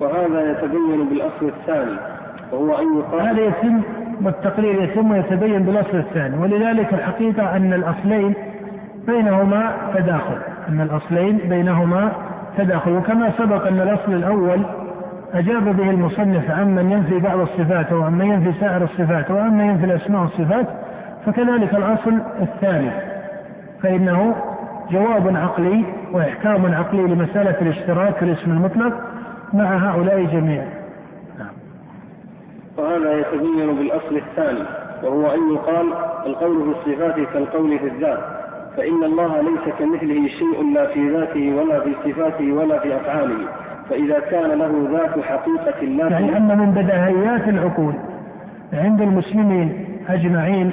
وهذا يتبين بالأصل الثاني وهو أن يقال هذا يتم والتقرير يتم ويتبين بالأصل الثاني ولذلك الحقيقة أن الأصلين بينهما تداخل أن الأصلين بينهما تداخل وكما سبق أن الأصل الأول أجاب به المصنف عمن ينفي بعض الصفات وعمن ينفي سائر الصفات وعمن ينفي الأسماء والصفات فكذلك الأصل الثاني فإنه جواب عقلي وإحكام عقلي لمسألة الاشتراك في الاسم المطلق مع هؤلاء جميعا نعم. وهذا يتبين بالأصل الثاني وهو أن يقال القول في الصفات كالقول في الذات فإن الله ليس كمثله شيء لا في ذاته ولا في صفاته ولا في أفعاله فإذا كان له ذات حقيقة لا يعني أن من بدهيات العقول عند المسلمين أجمعين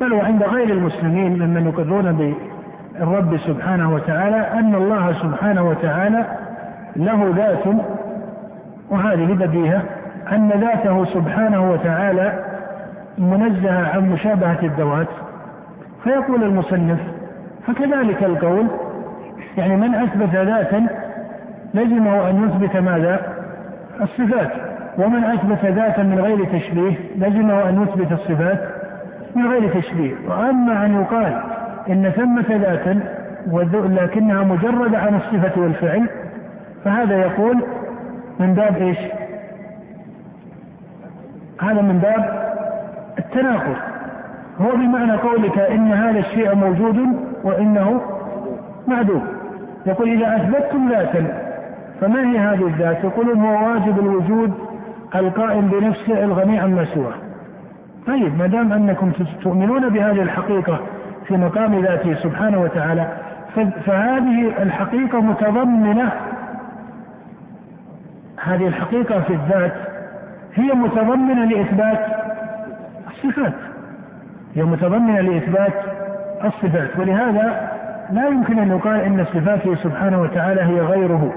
بل وعند غير المسلمين ممن يقرون بالرب سبحانه وتعالى أن الله سبحانه وتعالى له ذات وهذه بديهة أن ذاته سبحانه وتعالى منزهة عن مشابهة الذوات. فيقول المصنف فكذلك القول يعني من أثبت ذاتا لزمه أن يثبت ماذا؟ الصفات. ومن أثبت ذاتا من غير تشبيه لزمه أن يثبت الصفات من غير تشبيه. وأما أن يقال إن ثمة ذاتا لكنها مجردة عن الصفة والفعل فهذا يقول من باب إيش؟ هذا من باب التناقض هو بمعنى قولك إن هذا الشيء موجود وإنه معدوم يقول إذا أثبتتم ذاتا فما هي هذه الذات؟ يقولون هو واجب الوجود القائم بنفسه الغني عما سواه. طيب ما دام أنكم تؤمنون بهذه الحقيقة في مقام ذاته سبحانه وتعالى فهذه الحقيقة متضمنة هذه الحقيقة في الذات هي متضمنة لإثبات الصفات. هي متضمنة لإثبات الصفات. ولهذا لا يمكن أن يقال إن صفاته سبحانه وتعالى هي غيره.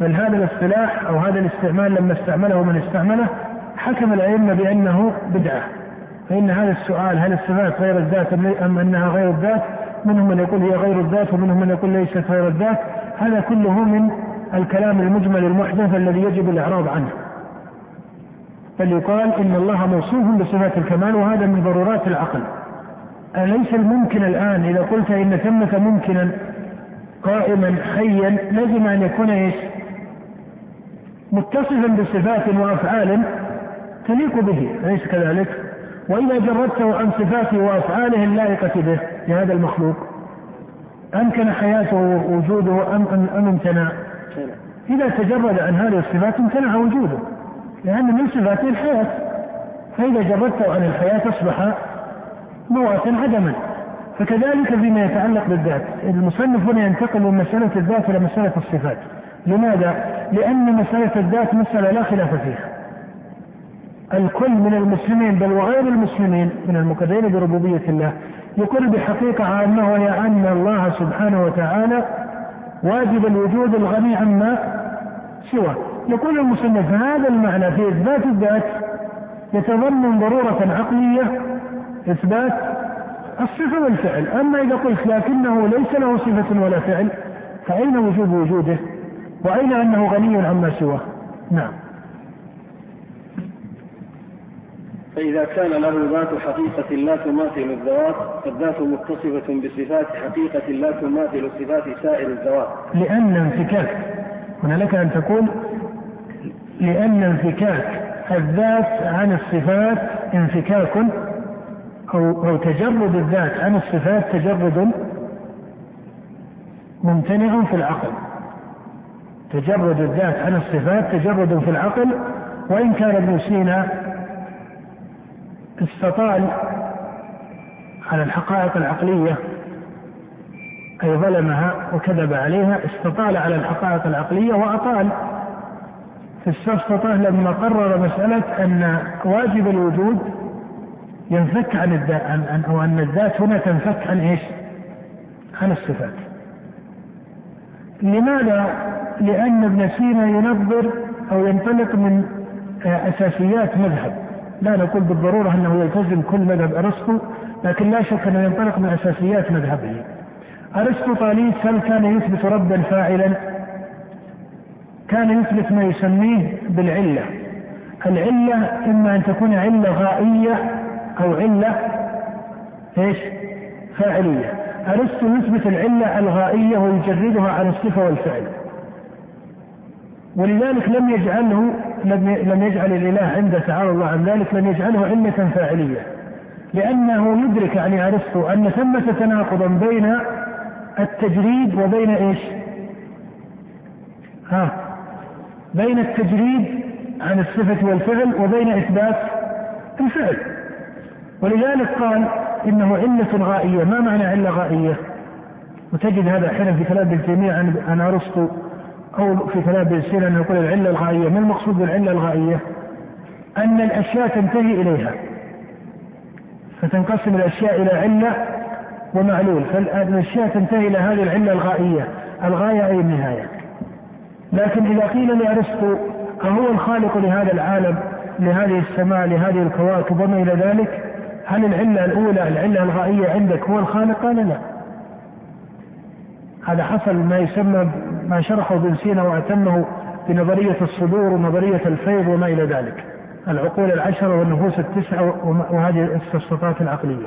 بل هذا الاصطلاح أو هذا الاستعمال لما استعمله من استعمله حكم الأئمة بأنه بدعة. فإن هذا السؤال هل الصفات غير الذات أم أنها غير الذات؟ منهم من يقول هي غير الذات ومنهم من يقول ليست غير الذات. هذا كله من الكلام المجمل المحدث الذي يجب الإعراض عنه بل يقال إن الله موصوف بصفات الكمال وهذا من ضرورات العقل أليس الممكن الآن إذا قلت إن ثمة ممكنا قائما حيا لازم أن يكون إيش؟ متصفا بصفات وأفعال تليق به أليس كذلك؟ وإذا جردته عن صفاته وأفعاله اللائقة به لهذا المخلوق أمكن حياته ووجوده أم امتنع؟ إذا تجرد عن هذه الصفات امتنع وجوده لأن من صفاته الحياة. فإذا جردته عن الحياة أصبح مواتا عدما. فكذلك فيما يتعلق بالذات. المصنف هنا ينتقل من مسألة الذات إلى مسألة الصفات. لماذا؟ لأن مسألة الذات مسألة لا خلاف فيها. الكل من المسلمين بل وغير المسلمين من المكذبين بربوبية الله يقر بحقيقة عامة وهي أن الله سبحانه وتعالى واجب الوجود الغني عما سوى يقول المصنف هذا المعنى في إثبات الذات يتضمن ضرورة عقلية إثبات الصفة والفعل. أما إذا قلت لكنه ليس له صفة ولا فعل فأين وجوب وجوده؟ وأين أنه غني عما سواه؟ نعم. فإذا كان له ذات حقيقة لا تماثل الذوات فالذات متصفة بصفات حقيقة لا تماثل صفات سائر الذوات. لأن انفكاك. هنا لك أن تقول لأن انفكاك. الذات عن الصفات انفكاك أو أو تجرد الذات عن الصفات تجرد ممتنع في العقل. تجرد الذات عن الصفات تجرد في العقل وإن كان ابن سينا استطال على الحقائق العقلية أي ظلمها وكذب عليها استطال على الحقائق العقلية وأطال في السفسطة لما قرر مسألة أن واجب الوجود ينفك عن الذات عن, أو أن الذات هنا تنفك عن إيش؟ عن الصفات. لماذا؟ لأن ابن سينا ينظر أو ينطلق من أساسيات مذهب لا نقول بالضرورة أنه يلتزم كل مذهب أرسطو لكن لا شك أنه ينطلق من أساسيات مذهبه. أرسطو طاليس هل كان يثبت ربا فاعلا؟ كان يثبت ما يسميه بالعلة. العلة إما أن تكون علة غائية أو علة إيش؟ فاعلية. أرسطو يثبت العلة الغائية ويجردها عن الصفة والفعل. ولذلك لم يجعله لم يجعل الإله عند تعالى الله عن ذلك لم يجعله علة فاعلية. لأنه يدرك يعني أرسطو أن ثمة تناقضا بين التجريد وبين إيش؟ ها بين التجريد عن الصفة والفعل وبين إثبات الفعل. ولذلك قال إنه علة غائية. ما معنى علة غائية؟ وتجد هذا أحيانا في كلام ابن تيمية عن عن أرسطو أو في كلام ابن سينا أنه يقول العلة الغائية ما المقصود بالعلة الغائية؟ أن الأشياء تنتهي إليها. فتنقسم الأشياء إلى علة ومعلول. فالأشياء تنتهي إلى هذه العلة الغائية. الغاية أي النهاية؟ لكن إذا قيل لأرسطو أهو الخالق لهذا العالم لهذه السماء لهذه الكواكب وما إلى ذلك؟ هل العلة الأولى العلة الغائية عندك هو الخالق؟ قال لا. هذا حصل ما يسمى ما شرحه ابن سينا وأتمه بنظرية الصدور ونظرية الفيض وما إلى ذلك. العقول العشرة والنفوس التسعة وهذه الاستصفات العقلية.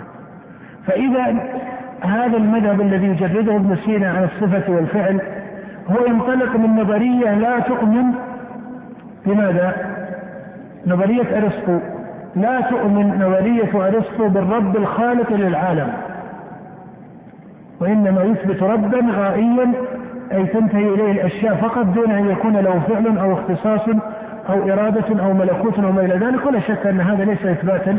فإذا هذا المذهب الذي يجرده ابن سينا عن الصفة والفعل هو ينطلق من نظرية لا تؤمن. بماذا؟ نظرية أرسطو. لا تؤمن نظرية أرسطو بالرب الخالق للعالم. وإنما يثبت ربا غائيا أي تنتهي إليه الأشياء فقط دون أن يكون له فعل أو اختصاص أو إرادة أو ملكوت أو ما إلى ذلك. ولا شك أن هذا ليس إثباتا.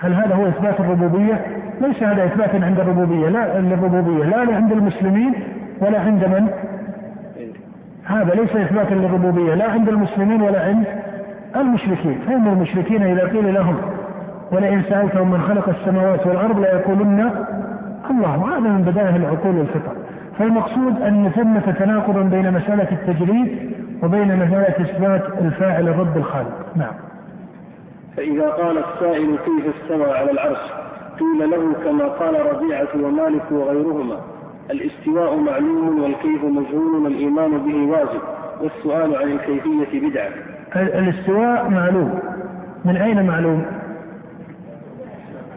هل هذا هو إثبات الربوبية؟ ليس هذا إثباتا عند الربوبية. لا الربوبية لا عند المسلمين ولا عند من؟ هذا ليس إثباتا للربوبية. لا عند المسلمين ولا عند المشركين. فإن المشركين إذا قيل لهم ولئن سألتهم من خلق السماوات والأرض ليقولن الله. وهذا من بدائع العقول والفطر. فالمقصود أن ثمة تناقضا بين مسألة التجريد وبين مسألة إثبات الفاعل الرب الخالق. نعم. فإذا قال السائل كيف استوى على العرش؟ قيل له كما قال ربيعة ومالك وغيرهما الاستواء معلوم والكيف مجهول والإيمان به واجب والسؤال عن الكيفية بدعة. الاستواء معلوم. من أين معلوم؟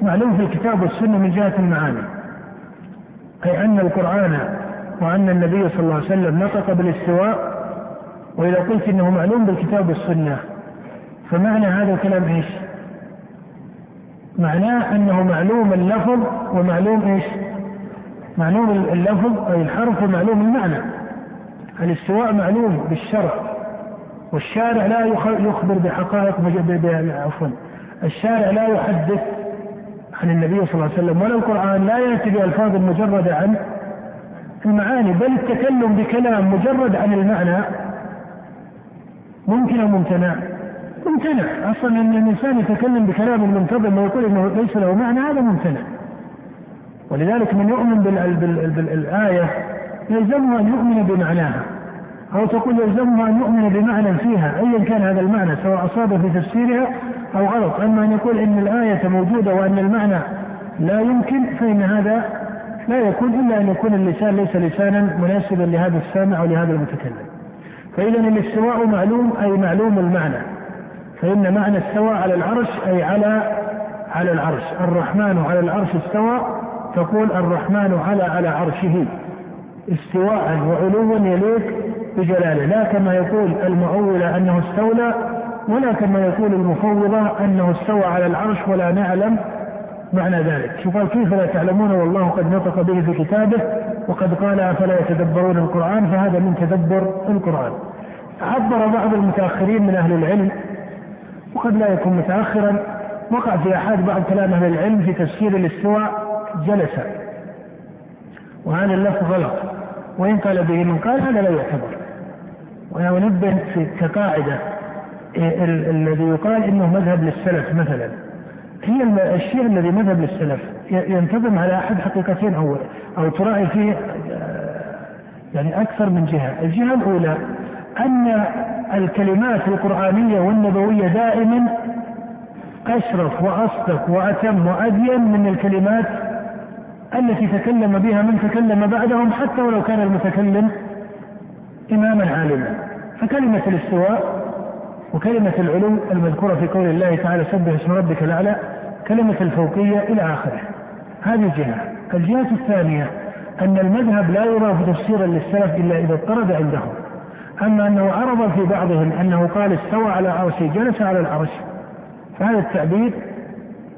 معلوم في الكتاب والسنة من جهة المعاني. أي أن القرآن وأن النبي صلى الله عليه وسلم نطق بالاستواء وإذا قلت إنه معلوم بالكتاب والسنة فمعنى هذا الكلام إيش؟ معناه أنه معلوم اللفظ ومعلوم إيش؟ معلوم اللفظ أي الحرف ومعلوم المعنى الاستواء معلوم بالشرع والشارع لا يخبر بحقائق عفوا الشارع لا يحدث عن النبي صلى الله عليه وسلم ولا القرآن لا يأتي بألفاظ مجردة عن المعاني بل التكلم بكلام مجرد عن المعنى ممكن أو ممتنع؟ ممتنع. أصلا أن الإنسان يتكلم بكلام منتظم ويقول أنه ليس له معنى هذا ممتنع. ولذلك من يؤمن بالآية يلزمه أن يؤمن بمعناها أو تقول يلزمه أن يؤمن بمعنى فيها أيا كان هذا المعنى سواء أصاب في تفسيرها أو غلط. أما أن يقول إن الآية موجودة وأن المعنى لا يمكن فإن هذا لا يكون إلا أن يكون اللسان ليس لسانا مناسبا لهذا السامع أو لهذا المتكلم. فإذا الاستواء معلوم أي معلوم المعنى. فإن معنى استوى على العرش أي على على العرش. الرحمن على العرش استوى تقول الرحمن على على عرشه. استواء وعلوا يليق بجلاله. لا كما يقول المؤولة أنه استولى ولا كما يقول المفوضة أنه استوى على العرش ولا نعلم معنى ذلك. شوف كيف لا تعلمون والله قد نطق به في كتابه وقد قال أفلا يتدبرون القرآن؟ فهذا من تدبر القرآن. عبر بعض المتأخرين من أهل العلم وقد لا يكون متأخرا وقع في أحد بعض كلام أهل العلم في تفسير الاستواء جلس وهذا اللفظ غلط. وإن قال به من قال هذا لا يعتبر. ونبه في كقاعدة الذي يقال إنه مذهب للسلف مثلا. هي الشيء الذي مذهب للسلف. ينتظم على أحد حقيقتين أو أو تراعي فيه يعني أكثر من جهة، الجهة الأولى أن الكلمات القرآنية والنبوية دائما أشرف وأصدق وأتم وابين من الكلمات التي تكلم بها من تكلم بعدهم حتى ولو كان المتكلم إماما عالما. فكلمة الاستواء وكلمة العلو المذكورة في قول الله تعالى سبح اسم ربك الأعلى كلمة الفوقية إلى آخره. هذه جهة الجهة الثانية أن المذهب لا يرى تفسيرا للسلف إلا إذا اضطرد عندهم أما أنه عرض في بعضهم أنه قال استوى على عرشه جلس على العرش. فهذا التعبير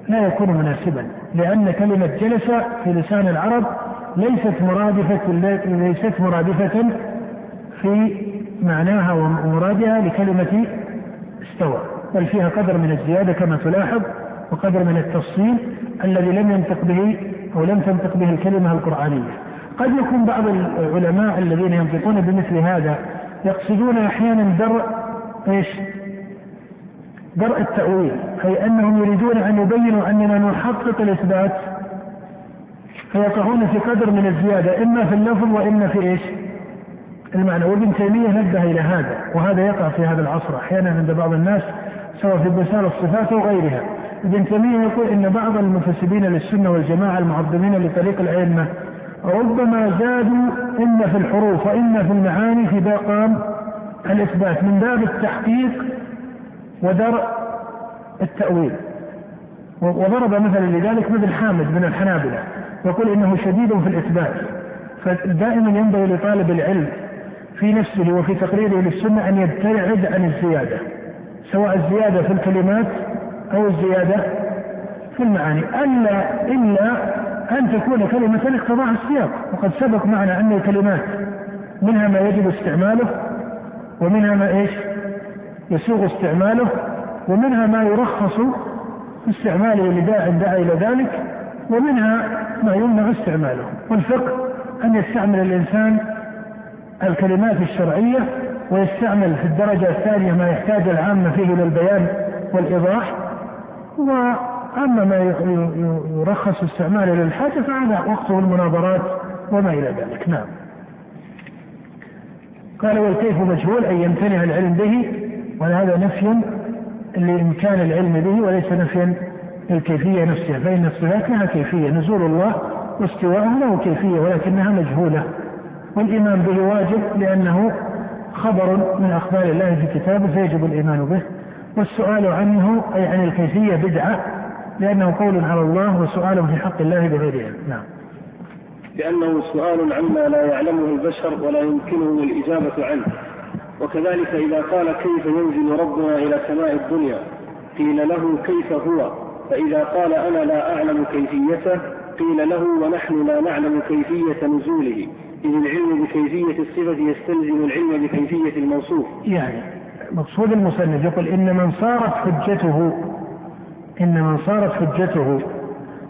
لا يكون مناسبا لأن كلمة جلس في لسان العرب ليست مرادفة ليست مرادفة في معناها ومرادها لكلمة استوى بل فيها قدر من الزيادة كما تلاحظ وقدر من التفصيل الذي لم ينطق به أو لم تنطق به الكلمة القرآنية قد يكون بعض العلماء الذين ينطقون بمثل هذا يقصدون أحيانا درء إيش؟ درء التأويل أي أنهم يريدون أن يبينوا أننا نحقق الإثبات فيقعون في قدر من الزيادة إما في اللفظ وإما في إيش؟ المعنى وابن تيمية نبه إلى هذا وهذا يقع في هذا العصر أحيانا عند بعض الناس سواء في بسال الصفات وغيرها ابن تيمية يقول إن بعض المفسدين للسنة والجماعة المعظمين لطريق الأئمة ربما زادوا إما في الحروف وإما في المعاني في باقام الإثبات من باب التحقيق ودرء التأويل. وضرب مثلا لذلك مثل حامد من الحنابلة يقول إنه شديد في الإثبات فدائما ينبغي لطالب العلم في نفسه وفي تقريره للسنة أن يبتعد عن الزيادة سواء الزيادة في الكلمات أو الزيادة في المعاني. ألا إلا أن تكون كلمة اقتضاها السياق وقد سبق معنا أن الكلمات منها ما يجب استعماله ومنها ما إيش؟ يسوغ استعماله ومنها ما يرخص في استعماله لداع دعا إلى ذلك ومنها ما يمنع استعماله. والفقه أن يستعمل الإنسان الكلمات الشرعية ويستعمل في الدرجة الثانية ما يحتاج العامة فيه إلى البيان والإيضاح. وأما ما يرخص استعماله للحاجة فهذا وقته المناظرات وما إلى ذلك. نعم. قال والكيف مجهول أن يمتنع العلم به وهذا نفي لإمكان العلم به وليس نفيا للكيفية نفسها فإن الصفات لها كيفية. نزول الله واستواءه له كيفية ولكنها مجهولة. والإيمان به واجب لأنه خبر من أخبار الله في كتابه فيجب الإيمان به. والسؤال عنه أي عن الكيفية بدعة لأنه قول على الله وسؤال في حق الله بغير علم. نعم. لأنه سؤال عما لا يعلمه البشر ولا يمكنه الإجابة عنه. وكذلك إذا قال كيف ينزل ربنا إلى سماء الدنيا قيل له كيف هو؟ فإذا قال أنا لا أعلم كيفيته قيل له ونحن لا نعلم كيفية نزوله. إذ العلم بكيفية الصفة يستلزم العلم بكيفية الموصوف. يعني مقصود المصنف يقول إن من صارت حجته إن من صارت حجته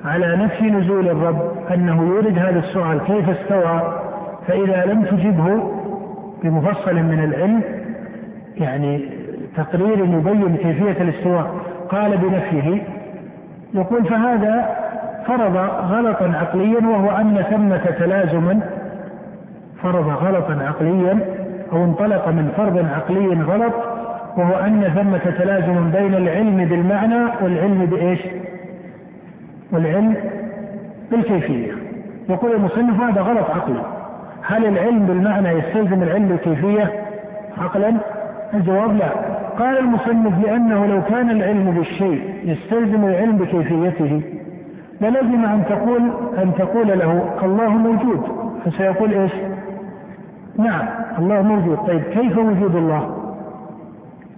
على نفي نزول الرب أنه يورد هذا السؤال كيف استوى فإذا لم تجبه بمفصل من العلم يعني تقرير يبين كيفية الاستواء قال بنفيه يقول فهذا فرض غلطا عقليا وهو أن ثمة تلازما فرض غلطا عقليا أو انطلق من فرض عقلي غلط وهو أن ثمة تلازم بين العلم بالمعنى والعلم بإيش؟ والعلم بالكيفية يقول المصنف هذا غلط عقلي هل العلم بالمعنى يستلزم العلم بالكيفية عقلا؟ الجواب لا قال المصنف لأنه لو كان العلم بالشيء يستلزم العلم بكيفيته للزم أن تقول أن تقول له الله موجود فسيقول إيش؟ نعم. الله موجود. طيب كيف وجود الله؟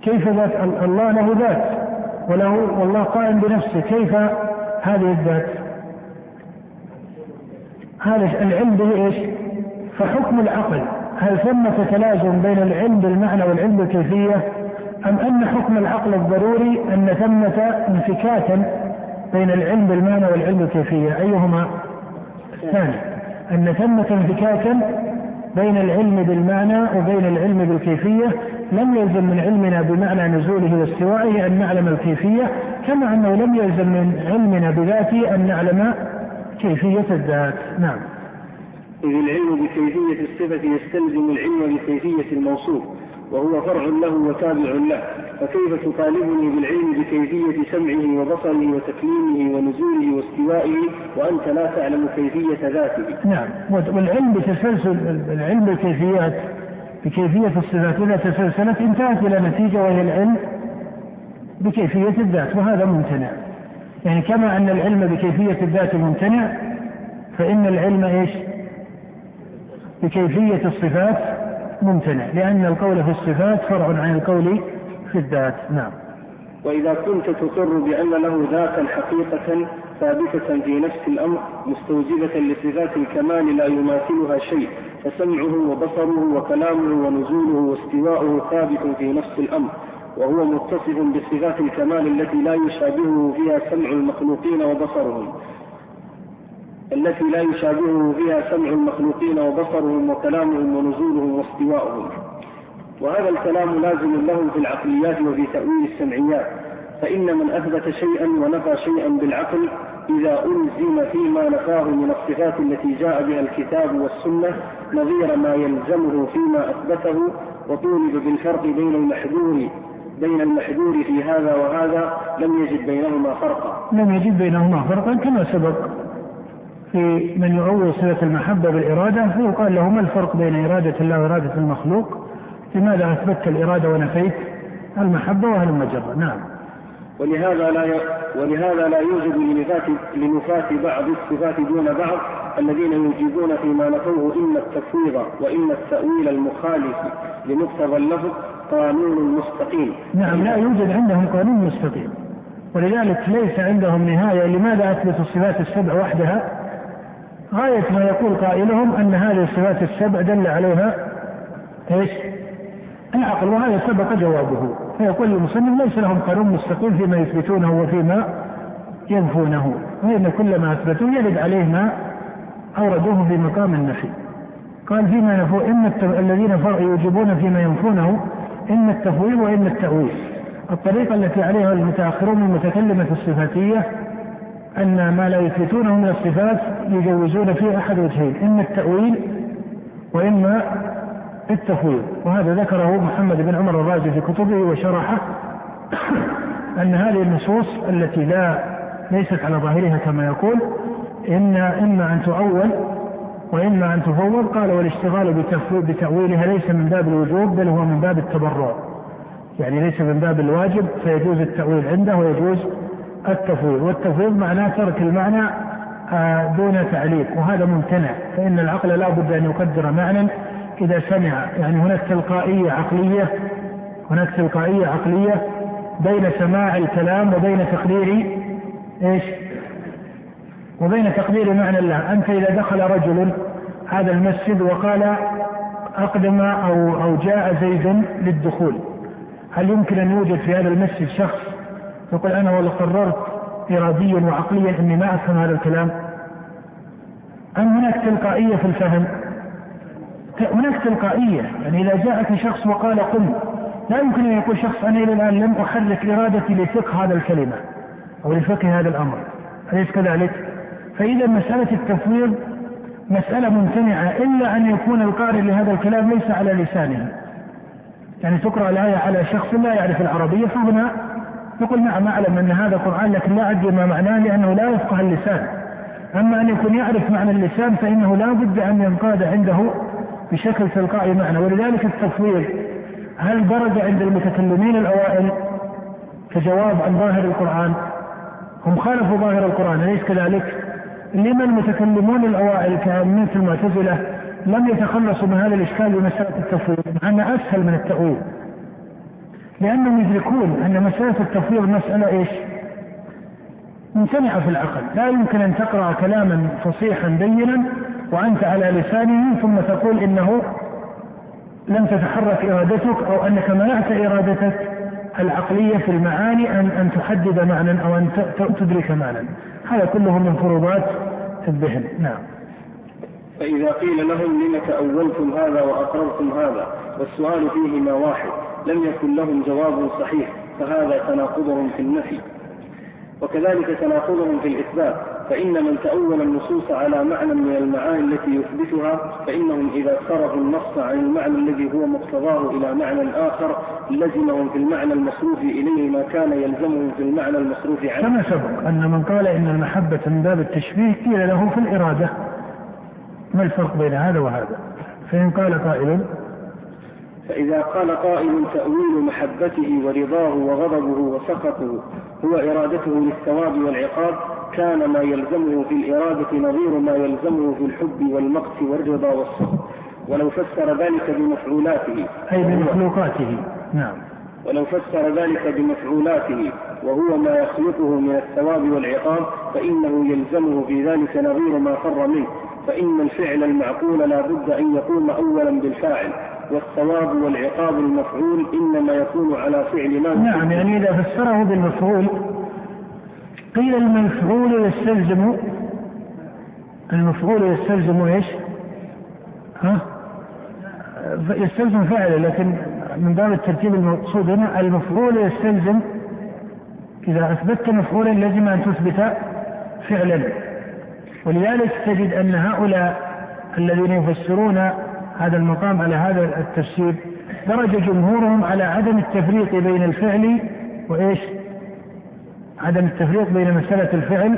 كيف ذات الله له ذات وله والله قائم بنفسه كيف هذه الذات؟ هذا العلم به إيش؟ فحكم العقل. هل ثمة تلازم بين العلم بالمعنى والعلم بالكيفية؟ أم أن حكم العقل الضروري أن ثمة انفكاكا بين العلم بالمعنى والعلم بالكيفية؟ أيهما؟ الثاني أن ثمة انفكاكا بين العلم بالمعنى وبين العلم بالكيفية. لم يلزم من علمنا بمعنى نزوله واستوائه أن نعلم الكيفية كما أنه لم يلزم من علمنا بذاته أن نعلم كيفية الذات. نعم. إذ العلم بكيفية الصفة يستلزم العلم بكيفية الموصوف. وهو فرع له وتابع له فكيف تطالبني بالعلم بكيفية سمعه وبصره وتكليمه ونزوله واستوائه وأنت لا تعلم كيفية ذاته؟ نعم. والعلم بتسلسل العلم بالكيفيات بكيفية الصفات. إذا تسلسلت انتهت إلى نتيجة وهي العلم بكيفية الذات وهذا ممتنع. يعني كما أن العلم بكيفية الذات ممتنع فإن العلم إيش؟ بكيفية الصفات ممتنع لأن القول في الصفات فرع عن القول في الذات نعم. وإذا كنت تقر بأن له ذاتا حقيقة ثابتة في نفس الأمر مستوجبة لصفات الكمال لا يماثلها شيء فسمعه وبصره وكلامه ونزوله واستواؤه ثابت في نفس الأمر وهو متصف بصفات الكمال التي لا يشابهه فيها سمع المخلوقين وبصرهم. التي لا يشابهه فيها سمع المخلوقين وبصرهم وكلامهم ونزولهم واستواؤهم. وهذا الكلام لازم لهم في العقليات وفي تأويل السمعيات. فإن من أثبت شيئا ونفى شيئا بالعقل إذا ألزم فيما نفاه من الصفات التي جاء بها الكتاب والسنة نظير ما يلزمه فيما أثبته وطولب بالفرق بين المحذور بين المحذور في هذا وهذا لم يجد بينهما فرقا. لم يجد بينهما فرقا كما سبق. في من يعوض صلة المحبة بالإرادة فيقال له ما الفرق بين إرادة الله وإرادة المخلوق؟ لماذا أثبتت الإرادة ونفيت المحبة وهل المجرة؟ نعم. ولهذا لا ي... ولهذا لا يوجد لنفاة لنفاة بعض الصفات دون بعض الذين يوجبون فيما نفوه إما التفويض وإما التأويل المخالف لمقتضى اللفظ قانون مستقيم. نعم لا يوجد عندهم قانون مستقيم. ولذلك ليس عندهم نهاية لماذا أثبتوا الصفات السبع وحدها غاية ما يقول قائلهم أن هذه الصفات السبع دل عليها إيش؟ العقل وهذا سبق جوابه. فيقول المصنف ليس لهم قانون مستقيم فيما يثبتونه وفيما ينفونه. فإن كل ما أثبتوه يرد عليه ما أوردوه في مقام النفي. قال فيما ينفو إن الت... الذين يوجبون فيما ينفونه إما التفويض وإما التأويل. الطريقة التي عليها المتأخرون المتكلمة الصفاتية أن ما لا يثبتونه من الصفات يجوزون فيه أحد وجهين إما التأويل وإما التفويض. وهذا ذكره محمد بن عمر الرازي في كتبه وشرحه أن هذه النصوص التي لا ليست على ظاهرها كما يقول إن إما أن تؤول وإما أن تفوض. قال والاشتغال بتأويلها ليس من باب الوجوب بل هو من باب التبرع. يعني ليس من باب الواجب فيجوز التأويل عنده ويجوز التفويض والتفويض معناه ترك المعنى آه، دون تعليق وهذا ممتنع فإن العقل لا بد أن يقدر معنى إذا سمع يعني هناك تلقائية عقلية هناك تلقائية عقلية بين سماع الكلام وبين تقدير إيش؟ وبين تقدير معنى الله، أنت إذا دخل رجل هذا المسجد وقال أقدم أو أو جاء زيد للدخول، هل يمكن أن يوجد في هذا المسجد شخص يقول أنا والله قررت إراديا وعقليا أني ما أفهم هذا الكلام؟ أم هناك تلقائية في الفهم؟ هناك تلقائية يعني إذا جاءك شخص وقال قم لا يمكن أن يقول شخص أنا إلى الآن لم أحرك إرادتي لفقه هذا الكلمة أو لفقه هذا الأمر أليس كذلك؟ فإذا مسألة التفويض مسألة ممتنعة إلا أن يكون القارئ لهذا الكلام ليس على لسانه يعني تقرأ الآية على شخص لا يعرف العربية فهنا يقول نعم أعلم أن هذا قرآن لكن لا أدري ما معناه لأنه لا يفقه اللسان. أما أن يكون يعرف معنى اللسان فإنه لا بد أن ينقاد عنده بشكل تلقائي معنا ولذلك التفويض هل برز عند المتكلمين الأوائل كجواب عن ظاهر القرآن؟ هم خالفوا ظاهر القرآن أليس كذلك؟ لما المتكلمون الأوائل كأمية المعتزلة لم يتخلصوا من هذا الإشكال بمسألة التفويض مع أنها أسهل من التأويل. لأنهم يدركون أن مسألة التفويض مسألة إيش؟ ممتنعة في العقل. لا يمكن أن تقرأ كلاما فصيحا بينا وأنت على لسانه ثم تقول إنه لم تتحرك إرادتك أو أنك منعت إرادتك العقلية في المعاني أن أن تحدد معنى أو أن تدرك معنى. هذا كله من فروضات الذهن. نعم. فإذا قيل لهم لم تأولتم هذا وأقررتم هذا والسؤال فيهما واحد. لم يكن لهم جواب صحيح فهذا تناقضهم في النفي. وكذلك تناقضهم في الإثبات فإن من تأول النصوص على معنى من المعاني التي يثبتها فإنهم إذا صرفوا النص عن المعنى الذي هو مقتضاه إلى معنى آخر لزمهم في المعنى المصروف إليه ما كان يلزمهم في المعنى المصروف عنه. كما سبق أن من قال إن المحبة من باب التشبيه قيل له في الإرادة. ما الفرق بين هذا وهذا؟ فإن قال قائل فإذا قال قائل تأويل محبته ورضاه وغضبه وسخطه هو إرادته للثواب والعقاب كان ما يلزمه في الإرادة نظير ما يلزمه في الحب والمقت والرضا والسخط. ولو فسر ذلك بمفعولاته. أي بمخلوقاته. نعم. ولو فسر ذلك بمفعولاته وهو ما يخلقه من الثواب والعقاب فإنه يلزمه في ذلك نظير ما فر منه. فإن الفعل المعقول لا بد أن يقوم أولا بالفاعل. والثواب والعقاب المفعول إنما يكون على فعل ما نعم يعني إذا فسره بالمفعول قيل المفعول يستلزم المفعول يستلزم إيش؟ ها؟ يستلزم فعله لكن من باب الترتيب المقصود هنا المفعول يستلزم إذا أثبتت مفعولا لزم أن تثبت فعلا ولذلك تجد أن هؤلاء الذين يفسرون هذا المقام على هذا التفسير. درج جمهورهم على عدم التفريق بين الفعل وإيش؟ عدم التفريق بين مسألة الفعل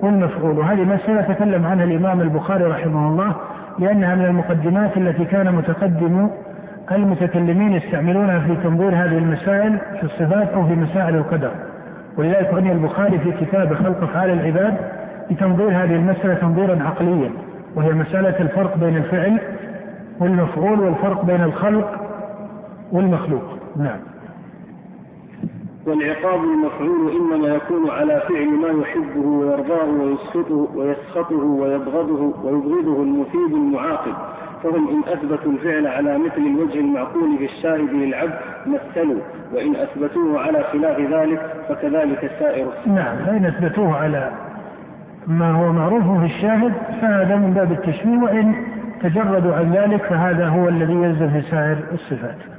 والمفعول. وهذه مسألة تكلم عنها الإمام البخاري رحمه الله لأنها من المقدمات التي كان متقدم المتكلمين يستعملونها في تنظير هذه المسائل في الصفات أو في مسائل القدر. ولذلك عني البخاري في كتاب خلق أفعال العباد لتنظير هذه المسألة تنظيرا عقليا وهي مسألة الفرق بين الفعل والمفعول والفرق بين الخلق والمخلوق. نعم. والعقاب المفعول إنما يكون على فعل ما يحبه ويرضاه ويسخطه ويسخطه ويبغضه ويبغضه المفيد المعاقب. فهم إن أثبتوا الفعل على مثل الوجه المعقول في الشاهد للعبد مثلوا وإن أثبتوه على خلاف ذلك فكذلك سائر نعم. فإن أثبتوه على ما هو معروف في الشاهد فهذا من باب التشبيه وإن تجردوا عن ذلك فهذا هو الذي يلزم في سائر الصفات.